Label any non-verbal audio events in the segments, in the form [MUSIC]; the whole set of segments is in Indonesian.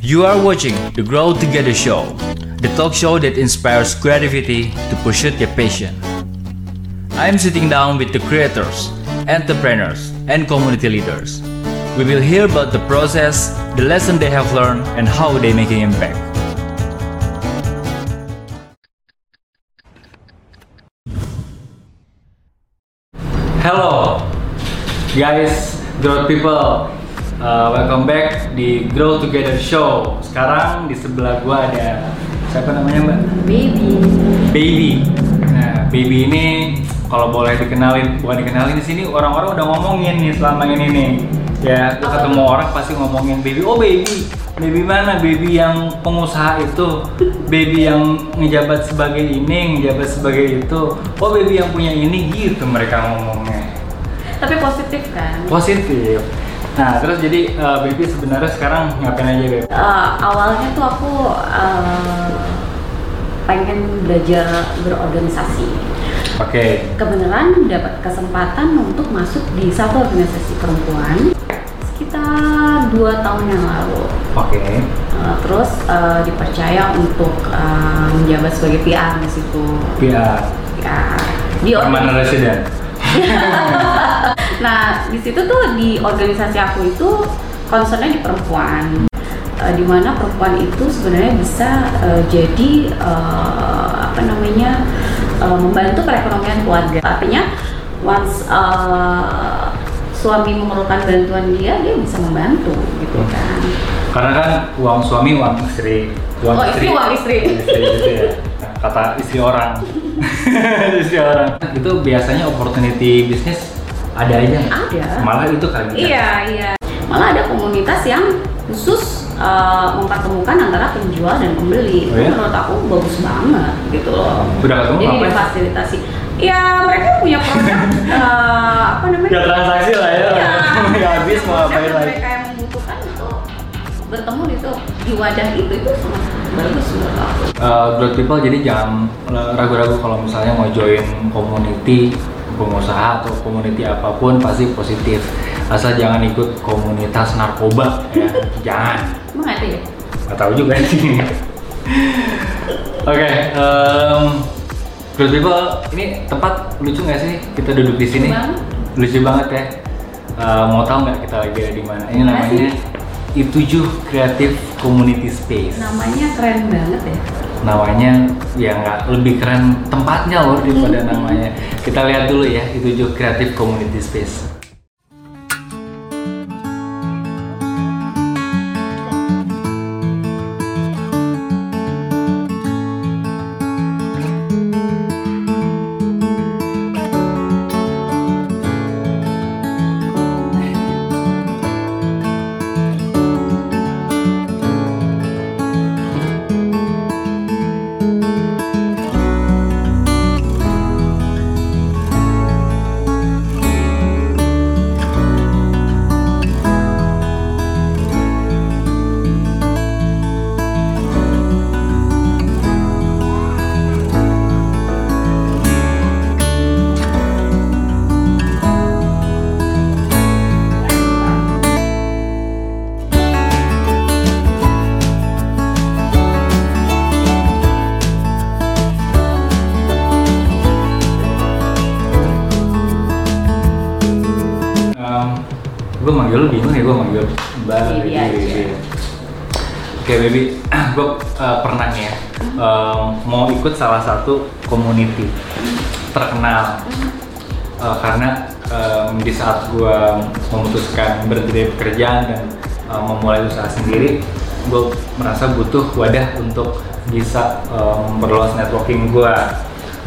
You are watching the Grow Together Show, the talk show that inspires creativity to pursue your passion. I am sitting down with the creators, entrepreneurs, and community leaders. We will hear about the process, the lesson they have learned, and how they making impact. Hello, guys, growth people. Uh, welcome back di Grow Together Show. Sekarang di sebelah gua ada siapa namanya mbak? baby Baby. Nah, Baby ini kalau boleh dikenalin, bukan dikenalin di sini orang-orang udah ngomongin nih selama ini nih. Ya, lu ketemu orang pasti ngomongin Baby. Oh Baby, Baby mana? Baby yang pengusaha itu, Baby yang ngejabat sebagai ini, ngejabat sebagai itu. Oh Baby yang punya ini gitu mereka ngomongnya tapi positif kan positif. Nah, terus jadi uh, Baby sebenarnya sekarang ngapain aja Baby? Eh, awalnya tuh aku eh, pengen belajar berorganisasi. Oke, kebenaran dapat kesempatan untuk masuk di satu organisasi perempuan sekitar dua tahun yang lalu. Oke, Eh, terus eh, dipercaya untuk eh, menjabat sebagai PR di situ. PR, PR di permanent resident. [LAUGHS] Nah, di situ tuh di organisasi aku itu concernnya di perempuan, Eh, di mana perempuan itu sebenarnya bisa eh, jadi eh, apa namanya eh, membantu perekonomian keluarga. Artinya, once eh, suami memerlukan bantuan dia, dia bisa membantu gitu kan. Karena kan uang suami uang istri, uang Oh, istri uang istri. istri gitu ya. Nah, Kata istri orang, [LAUGHS] [LAUGHS] istri orang. Itu biasanya opportunity bisnis ada aja. Ada. Malah itu ya? Iya, iya. Malah ada komunitas yang khusus uh, mempertemukan antara penjual dan pembeli. Oh Itu ya? menurut aku bagus banget gitu loh. Udah ketemu Jadi apa? difasilitasi. Ya mereka punya produk uh, [LAUGHS] apa namanya? Ya transaksi lah ya. Iya. Nggak [LAUGHS] habis mau ngapain yang lagi. Mereka yang membutuhkan itu bertemu itu di wadah itu itu sangat bagus menurut aku. Uh, growth people jadi jangan ragu-ragu kalau misalnya mau join community pengusaha atau community apa pun pasti positif. Asal jangan ikut komunitas narkoba ya. [LAUGHS] Jangan. Emang ada ya? nggak tahu juga sih. [LAUGHS] Oke em, growth people ini tempat lucu nggak sih? Kita duduk di sini. Banget. lucu banget ya. Eh, mau tahu nggak kita lagi ada di mana? Ini namanya I7 Creative Community Space. Namanya keren banget ya. Namanya ya nggak lebih keren tempatnya loh daripada namanya. Kita lihat dulu ya itu juga Creative Community Space manggil lu bingung ya gue manggil mbak Baby aja. gitu. Oke baby, gue pernah nih ya em, mau ikut salah satu community terkenal Eh, karena em, di saat gue memutuskan berhenti dari pekerjaan dan eh, memulai usaha sendiri, gue merasa butuh wadah untuk bisa em, memperluas networking gue.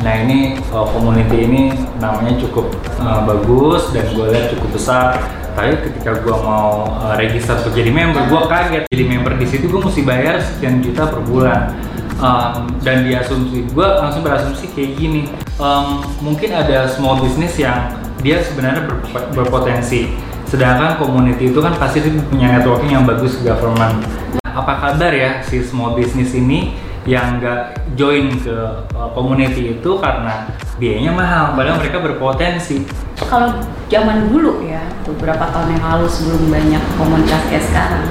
Nah ini eh, community ini namanya cukup eh, bagus dan gue lihat cukup besar. Tapi ketika gue mau eh, register untuk jadi member, gue kaget. Jadi member di situ gue mesti bayar sekian juta per bulan. Um, dan di asumsi gue langsung berasumsi kayak gini um, mungkin ada small business yang dia sebenarnya berpo- berpotensi sedangkan community itu kan pasti punya networking yang bagus ke government apa kabar ya si small business ini yang nggak join ke uh, community itu karena biayanya mahal padahal mereka berpotensi Kalau zaman dulu ya, beberapa tahun yang lalu sebelum banyak komunitas kayak sekarang,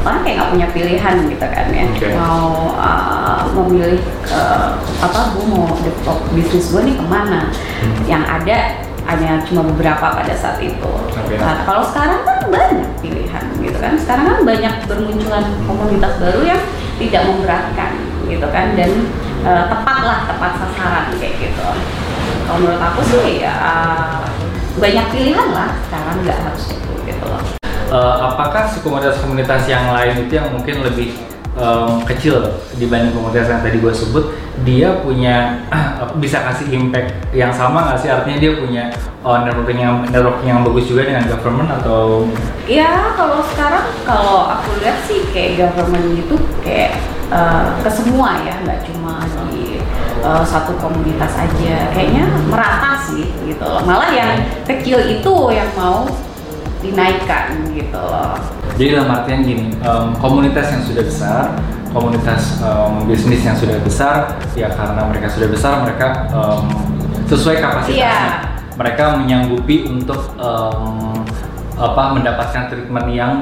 orang kayak nggak punya pilihan gitu kan ya Oke. mau uh, memilih uh, apa gue mau develop bisnis gue nih ke mana Hmm. yang ada hanya cuma beberapa pada saat itu Oke. Nah, kalau sekarang kan banyak pilihan gitu kan sekarang kan banyak bermunculan komunitas baru yang tidak memberatkan gitu kan? Dan uh, tepat lah tepat sasaran kayak gitu. Kalau menurut aku sih ya uh, banyak pilihan lah sekarang nggak harus itu gitu loh. Eh, apakah komunitas-komunitas yang lain itu yang mungkin lebih em, kecil dibanding komunitas yang tadi gue sebut, dia punya [CLEARS THROAT] bisa kasih impact yang sama nggak sih? Artinya dia punya eh, networking yang networking yang bagus juga dengan government atau? Ya kalau sekarang kalau aku lihat sih kayak government itu kayak uh, ke semua ya nggak cuma di uh, satu komunitas aja. Kayaknya merata sih gitu malah yang kecil itu yang mau dinaikkan gitu loh Jadi dalam artian gini, em, komunitas yang sudah besar, komunitas em, bisnis yang sudah besar, ya karena mereka sudah besar, mereka em, sesuai kapasitasnya, Iya. mereka menyanggupi untuk em, apa mendapatkan treatment yang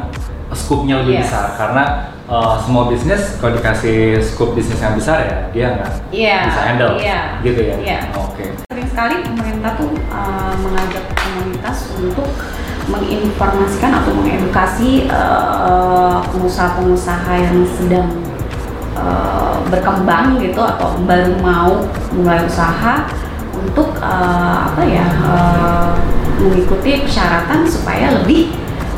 skupnya lebih Yes. besar. Karena eh, semua bisnis kalau dikasih skup bisnis yang besar ya dia nggak Iya, bisa handle, iya, gitu ya. iya. Oke. sering sekali pemerintah tuh uh, mengajak komunitas untuk menginformasikan atau mengedukasi uh, pengusaha-pengusaha yang sedang uh, berkembang gitu atau baru mau mulai usaha untuk uh, apa ya uh, mengikuti persyaratan supaya lebih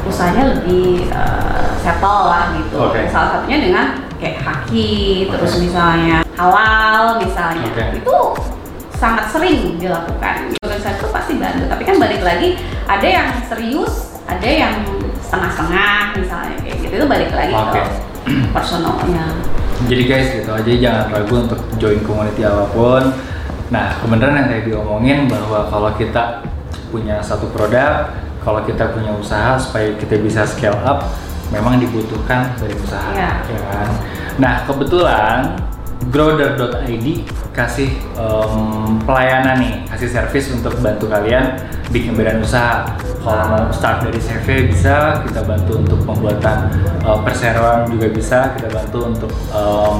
usahanya lebih uh, settle lah gitu. Oke. Salah satunya dengan kayak haki, terus Oke. misalnya halal misalnya Oke. itu sangat sering dilakukan. Organisasi itu pasti bantu, tapi kan balik lagi ada yang serius, ada yang setengah-setengah misalnya kayak gitu itu balik lagi Oke. ke personalnya. Jadi guys gitu aja jangan ragu untuk join community apa pun. Nah kebenaran yang tadi diomongin bahwa kalau kita punya satu produk, kalau kita punya usaha supaya kita bisa scale up, memang dibutuhkan dari usaha, Iya. ya kan? Nah kebetulan Growder.id kasih em, pelayanan nih, kasih service untuk bantu kalian bikin badan usaha. Kalau mau start dari CV bisa, kita bantu untuk pembuatan eh, perseroan juga bisa, kita bantu untuk em,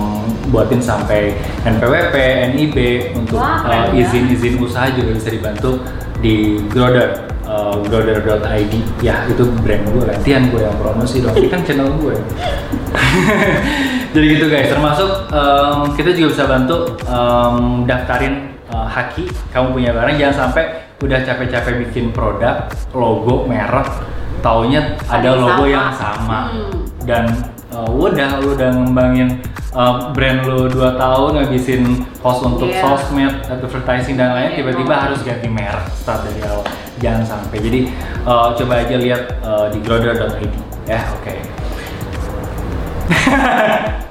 buatin sampai NPWP, NIB, untuk ya. izin-izin usaha juga bisa dibantu di Growder. Growder.id ya itu brand gue gantian gue yang promosi dong ini kan channel gue [LAUGHS] jadi gitu guys termasuk em, kita juga bisa bantu em, daftarin eh, haki kamu punya barang jangan sampai udah capek-capek bikin produk logo merek taunya ada logo sama. yang sama Hmm. dan eh, udah lu udah ngembangin eh, brand lu 2 tahun ngabisin cost untuk Iya. sosmed advertising dan lain Iya, tiba-tiba emang. harus ganti merek start dari awal jangan sampai jadi eh, coba aja lihat eh, di growder.id ya oke [LAUGHS]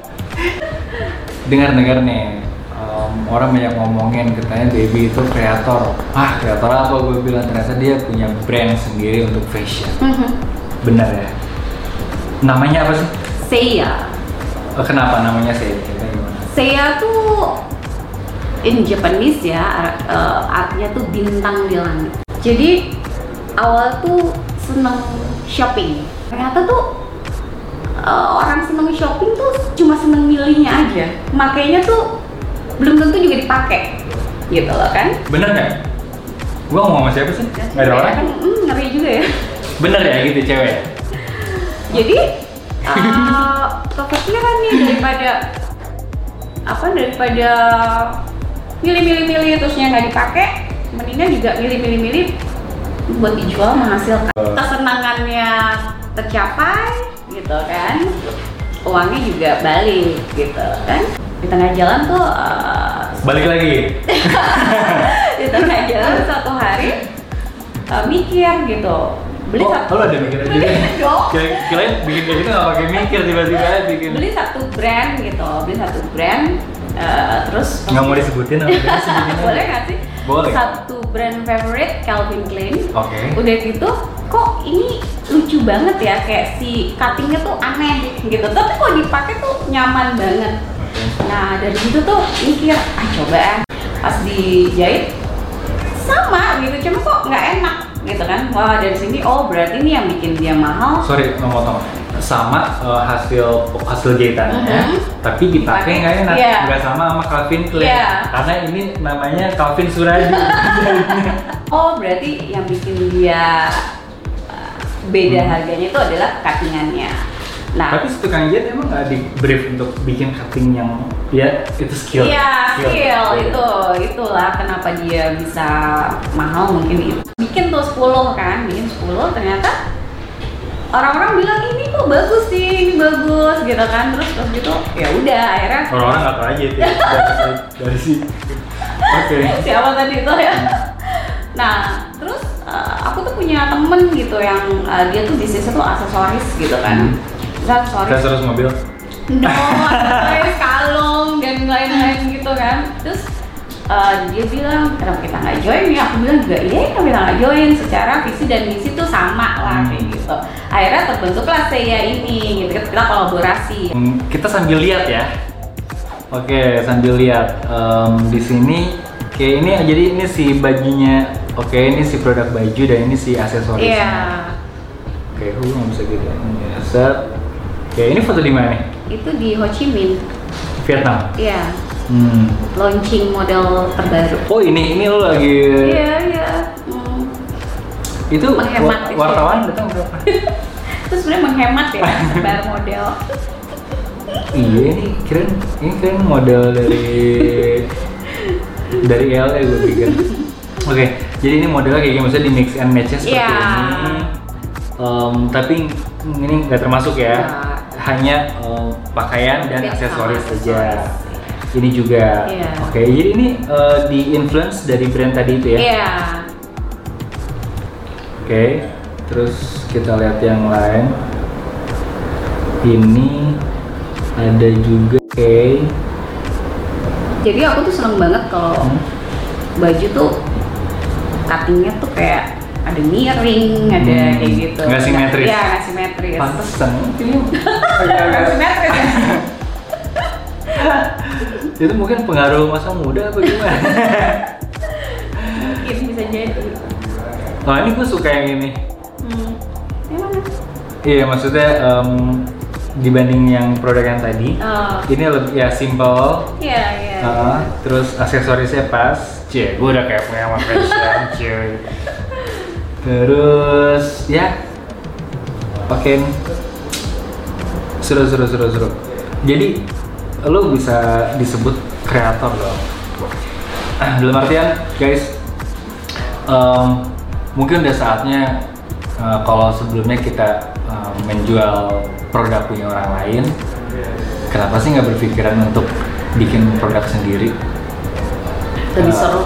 dengar-dengar nih em, orang banyak ngomongin katanya baby itu kreator. Ah kreator apa? Gue bilang ternyata dia punya brand sendiri untuk fashion. Benar ya? Namanya apa sih? Seiya. Eh, kenapa namanya saya Seiya tuh in Japanese ya eh, artinya tuh bintang di langit. Jadi awal tuh seneng shopping. Ternyata tuh eh, orang seneng shopping tuh cuma seneng milihnya aja. Makanya tuh belum tentu juga dipakai. Gitu loh kan? bener nggak gue ngomong sama siapa sih nggak ada orang kan hmm, ngeri juga ya. bener ya gitu cewek Jadi uh, [LAUGHS] kepikiran nih daripada apa daripada milih-milih-milih terusnya nggak dipakai, mendingan juga milih-milih-milih buat dijual menghasilkan kesenangannya tercapai gitu kan, uangnya juga balik gitu kan. Di tengah jalan tuh uh, balik lagi? [LAUGHS] Di tengah jalan suatu hari uh, mikir gitu. Beli oh, satu lo ada mikirin beli [LAUGHS] dong. Kira- bikin kayak gitu nggak pakai mikir tiba-tiba bikin. beli satu brand gitu beli satu brand eh, terus nggak mau disebutin apa? [LAUGHS] Boleh nggak sih? Boleh. satu brand favorite Calvin Klein. Oke. Udah gitu kok ini lucu banget ya kayak si cuttingnya tuh aneh gitu tapi kok dipakai tuh nyaman banget nah dari situ tuh mikir ah coba ah. pas dijahit sama gitu cuma kok nggak enak gitu kan wah dari sini oh berarti ini yang bikin dia mahal sorry mau motong sama eh, hasil hasil jahitannya, Mhm. tapi dipakai nggak enak, Iya. nggak sama sama Calvin Klein. Iya. Karena ini namanya Calvin Suradi. [LAUGHS] Oh, berarti yang bikin dia uh, beda Hmm. harganya itu adalah cuttingannya. Nah, tapi si tukang jahit emang nggak di brief untuk bikin cutting yang ya itu skill. Iya, skill itu itulah kenapa dia bisa mahal mungkin itu. Bikin tuh 10 kan, bikin 10 ternyata orang-orang bilang ini kok bagus sih, ini bagus gitu kan. Terus terus gitu ya udah akhirnya Orang-orang nggak tahu aja itu ya, dari, dari si. [LAUGHS] Oke. siapa tadi itu ya. Nah, uh, aku tuh punya temen gitu yang uh, dia tuh bisnisnya tuh aksesoris gitu kan. Hmm. Terus aksesoris mobil. No, aksesoris [LAUGHS] kalung dan lain-lain gitu kan. Terus uh, dia bilang kenapa kita nggak join ya? Aku bilang juga iya kenapa kita nggak join? Secara visi dan misi tuh sama lah Hmm. kayak gitu. Akhirnya terbentuklah saya ini gitu kita kolaborasi. Hmm, Kita sambil lihat ya. Oke, sambil lihat Em, di sini. Oke, ini jadi ini si bajunya. Oke, ini si produk baju dan ini si aksesorisnya. Iya. Oke, gue nggak bisa gitu. Ini set. Oke, ini foto di mana nih? Itu di Ho Chi Minh. Vietnam. Iya. Hmm. Launching model terbaru. Oh ini ini lo lagi Iya iya. Hmm. itu Menghemat wa- wartawan datang berapa? [LAUGHS] Itu sebenarnya menghemat ya [LAUGHS] sebar model. iya ini keren ini keren model dari [LAUGHS] dari LA gue pikir. [LAUGHS] Oke, jadi ini modelnya kayak gini, maksudnya di mix and match seperti Iya. ini. Em, tapi ini nggak termasuk ya, Nggak. hanya em, pakaian dan aksesoris saja. Ini juga. Iya. Oke, jadi ini eh, di influence dari brand tadi itu ya. Iya. Oke, terus kita lihat yang lain. Ini ada juga. Oke. Jadi aku tuh seneng banget kalau Hmm. baju tuh cuttingnya tuh kayak ada miring, ada Hmm. kayak gitu. Nggak simetris. Iya, nggak simetris. Pantesan ini [LAUGHS] Nggak simetris. ya? [LAUGHS] itu mungkin pengaruh masa muda apa gimana? Mungkin bisa jadi. oh ini gue suka yang ini. Hmm. Yang mana? Iya maksudnya em, dibanding yang produk yang tadi, Oh. ini lebih ya simple. Iya. Uh, terus aksesorisnya pas, cie, gue udah kayak pengamat fashion, [LAUGHS] cuy. Terus ya, pakai seru seru seru seru. Jadi lo bisa disebut kreator dong. Ah, Dalam artian, guys, em, mungkin udah saatnya eh, kalau sebelumnya kita em, menjual produk punya orang lain, kenapa sih nggak berpikiran untuk bikin produk sendiri? Lebih Eh, seru.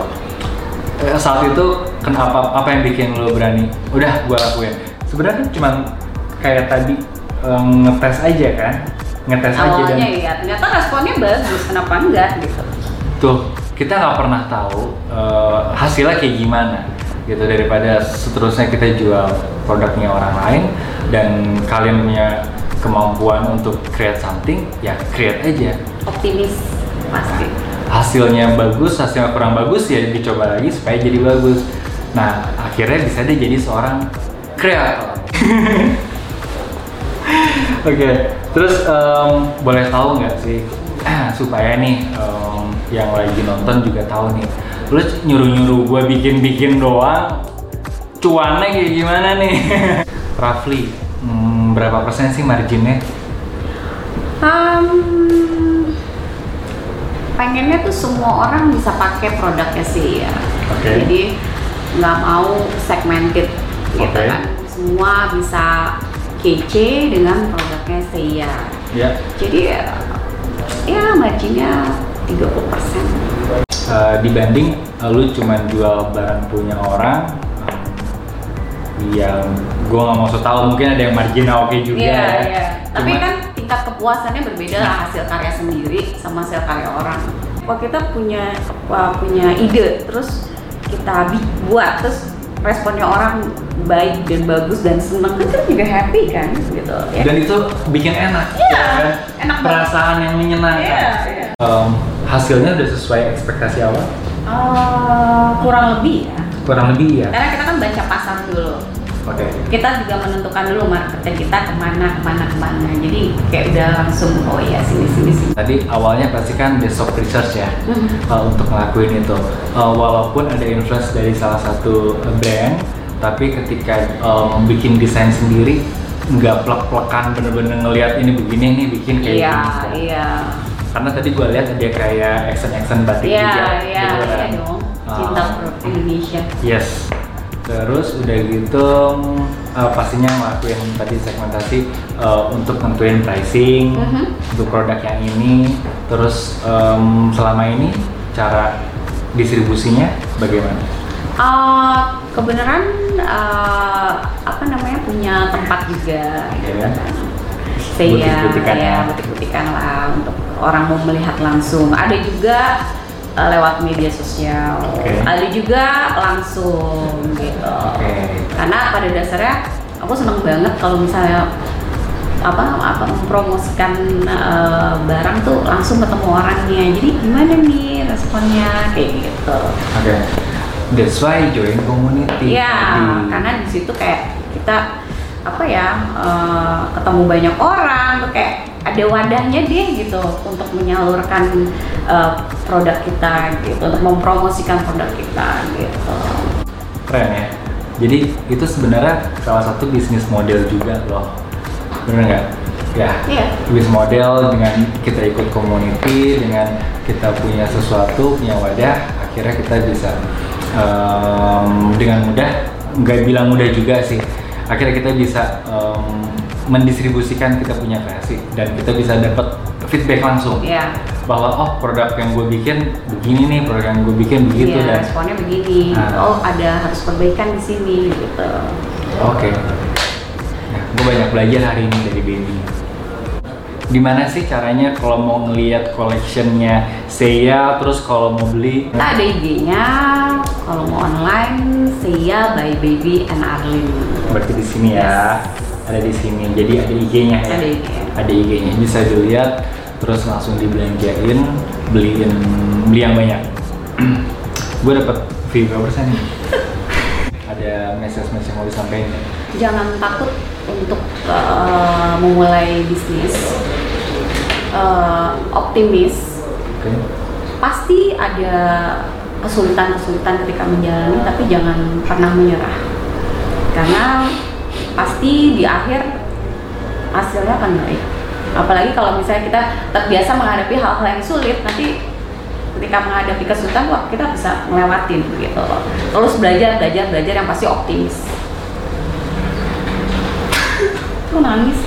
Eh, saat itu kenapa apa yang bikin lo berani udah gua lakuin sebenarnya kan cuman kayak tadi eh, ngetes aja kan ngetes aja dan Awalnya ya, ternyata responnya bagus. Kenapa enggak gitu? tuh kita nggak pernah tahu eh, hasilnya kayak gimana gitu daripada seterusnya kita jual produknya orang lain dan kalian punya kemampuan untuk create something ya create aja Optimis pasti. hasilnya bagus, hasilnya kurang bagus ya dicoba lagi supaya jadi bagus. Nah akhirnya bisa deh jadi seorang kreator. [LAUGHS] Oke, terus em, boleh tahu nggak sih [CLEARS THROAT] supaya nih em, yang lagi nonton juga tahu nih, lu nyuruh-nyuruh gue bikin-bikin doang, cuannya kayak gimana nih? [LAUGHS] Roughly, hmm, berapa persen sih marginnya? Um, pengennya tuh semua orang bisa pakai produknya sih ya. Oke. Jadi nggak mau segmented gitu kan. Semua bisa kece dengan produknya saya. Ya. Jadi ya, ya marginnya 30%. Eh, dibanding eh, lu cuma jual barang punya orang yang gua nggak mau so tahu mungkin ada yang marginal oke juga Iya, ya. iya. Tapi kan tingkat kepuasannya berbeda lah hasil karya sendiri sama hasil karya orang. Kalau kita punya wah, punya ide, terus kita buat, terus responnya orang baik dan bagus dan seneng, kan kita juga happy kan, gitu. Ya. dan itu bikin enak Iya, ya kan? enak banget. perasaan yang menyenangkan Iya, iya. Em, hasilnya udah sesuai ekspektasi awal Eh, kurang lebih ya. kurang lebih ya Karena kita kan baca pasar dulu. Oke. kita juga menentukan dulu marketnya kita ke mana ke mana ke mana jadi kayak udah langsung oh ya sini sini sini Tadi awalnya pasti kan besok research ya Mhm. uh, untuk ngelakuin itu. Uh, walaupun ada influence dari salah satu uh, brand, tapi ketika um, bikin desain sendiri nggak plek-plekan bener-bener ngelihat ini begini nih bikin kayak iya gini. iya Karena tadi gua lihat ada kayak action-action batik iya juga. iya gitu iya kan. dong Ah. cinta produk Indonesia Yes. Terus udah gitu uh, pastinya ngelakuin tadi segmentasi uh, untuk nentuin pricing Mhm. untuk produk yang ini. Terus um, selama ini cara distribusinya bagaimana? Uh, kebenaran uh, apa namanya punya tempat juga gitu Iya. kan. Saya Butik-butikan ya. ya butik-butikan lah untuk orang mau melihat langsung. Ada juga uh, lewat media sosial. Oke. Ada juga langsung gitu. Oke. Karena pada dasarnya aku seneng banget kalau misalnya apa apa mempromosikan uh, barang tuh langsung ketemu orangnya. Jadi gimana nih responnya kayak gitu. Oke. That's why join community. Iya, tadi. karena di situ kayak kita apa ya eh, ketemu banyak orang, tuh kayak ada wadahnya deh gitu untuk menyalurkan eh, produk kita gitu, untuk mempromosikan produk kita gitu. keren ya. Jadi itu sebenarnya salah satu bisnis model juga loh. Bener nggak? Ya. Iya. Bisnis model dengan kita ikut community, dengan kita punya sesuatu, punya wadah, akhirnya kita bisa em, dengan mudah, nggak bilang mudah juga sih. Akhirnya kita bisa em, mendistribusikan kita punya kreasi dan kita bisa dapat feedback langsung Iya. Bahwa oh produk yang gue bikin begini nih, produk yang gue bikin begitu Iya, dan responnya begini. Nah. Oh, ada harus perbaikan di sini gitu. Oke. Nah, gue banyak belajar hari ini dari Baby. Gimana sih caranya kalau mau ngelihat collectionnya Seiya, terus kalau mau beli? Kita ada IG-nya, kalau mau online, Sia by Baby and Arlin. Berarti di sini ya, ada di sini. Jadi ada IG-nya ya. Ada IG. Ada IG-nya, bisa dilihat, terus langsung dibelanjain, beliin, beli yang banyak. [CLEARS THROAT] gue dapat fee berapa nih? [LAUGHS] ada message-message yang mau disampaikan jangan takut untuk uh, memulai bisnis Uh, optimis Oke. pasti ada kesulitan-kesulitan ketika menjalani tapi jangan pernah menyerah karena pasti di akhir hasilnya akan baik apalagi kalau misalnya kita terbiasa menghadapi hal-hal yang sulit nanti ketika menghadapi kesulitan wah kita bisa melewatin gitu loh. Terus belajar belajar belajar yang pasti optimis. Lu nangis?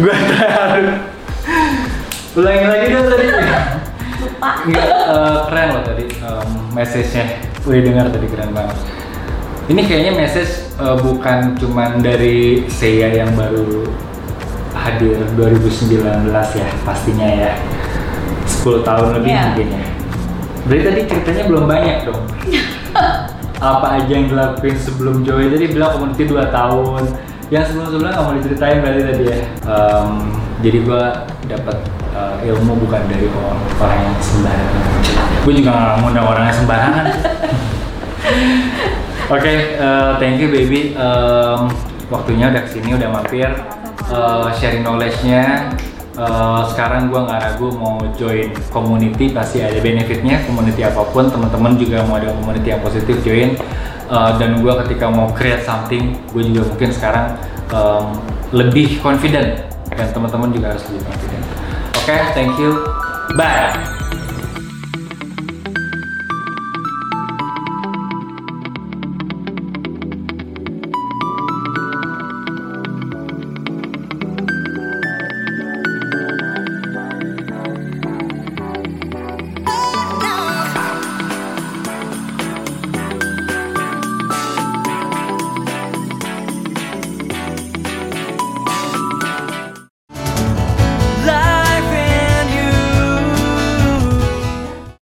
Gue terharu. Ulangi lagi dong tadi. Lupa. Enggak, eh, keren loh tadi em, message-nya. Udah dengar tadi keren banget. Ini kayaknya message eh, bukan cuman dari saya yang baru hadir 2019 ya pastinya ya. 10 tahun lebih Iya. mungkin ya. Berarti tadi ceritanya belum banyak dong. [LAUGHS] Apa aja yang dilakuin sebelum join tadi bilang community 2 tahun. Yang sebelum-sebelumnya nggak mau diceritain berarti tadi ya. Em, jadi gua dapat eh, ilmu bukan dari orang, orang yang sembarangan. Gue juga nggak ngundang orang yang sembarangan. [LAUGHS] Oke eh, thank you baby. Em, waktunya udah ke sini udah mampir Eh, sharing knowledge-nya. Eh, sekarang gua nggak ragu mau join community pasti ada benefitnya community apa pun. Teman-teman juga mau ada community yang positif join. Eh, dan gua ketika mau create something gue juga mungkin sekarang em, lebih confident. Dan teman-teman juga harus lebih confident. Oke thank you. Bye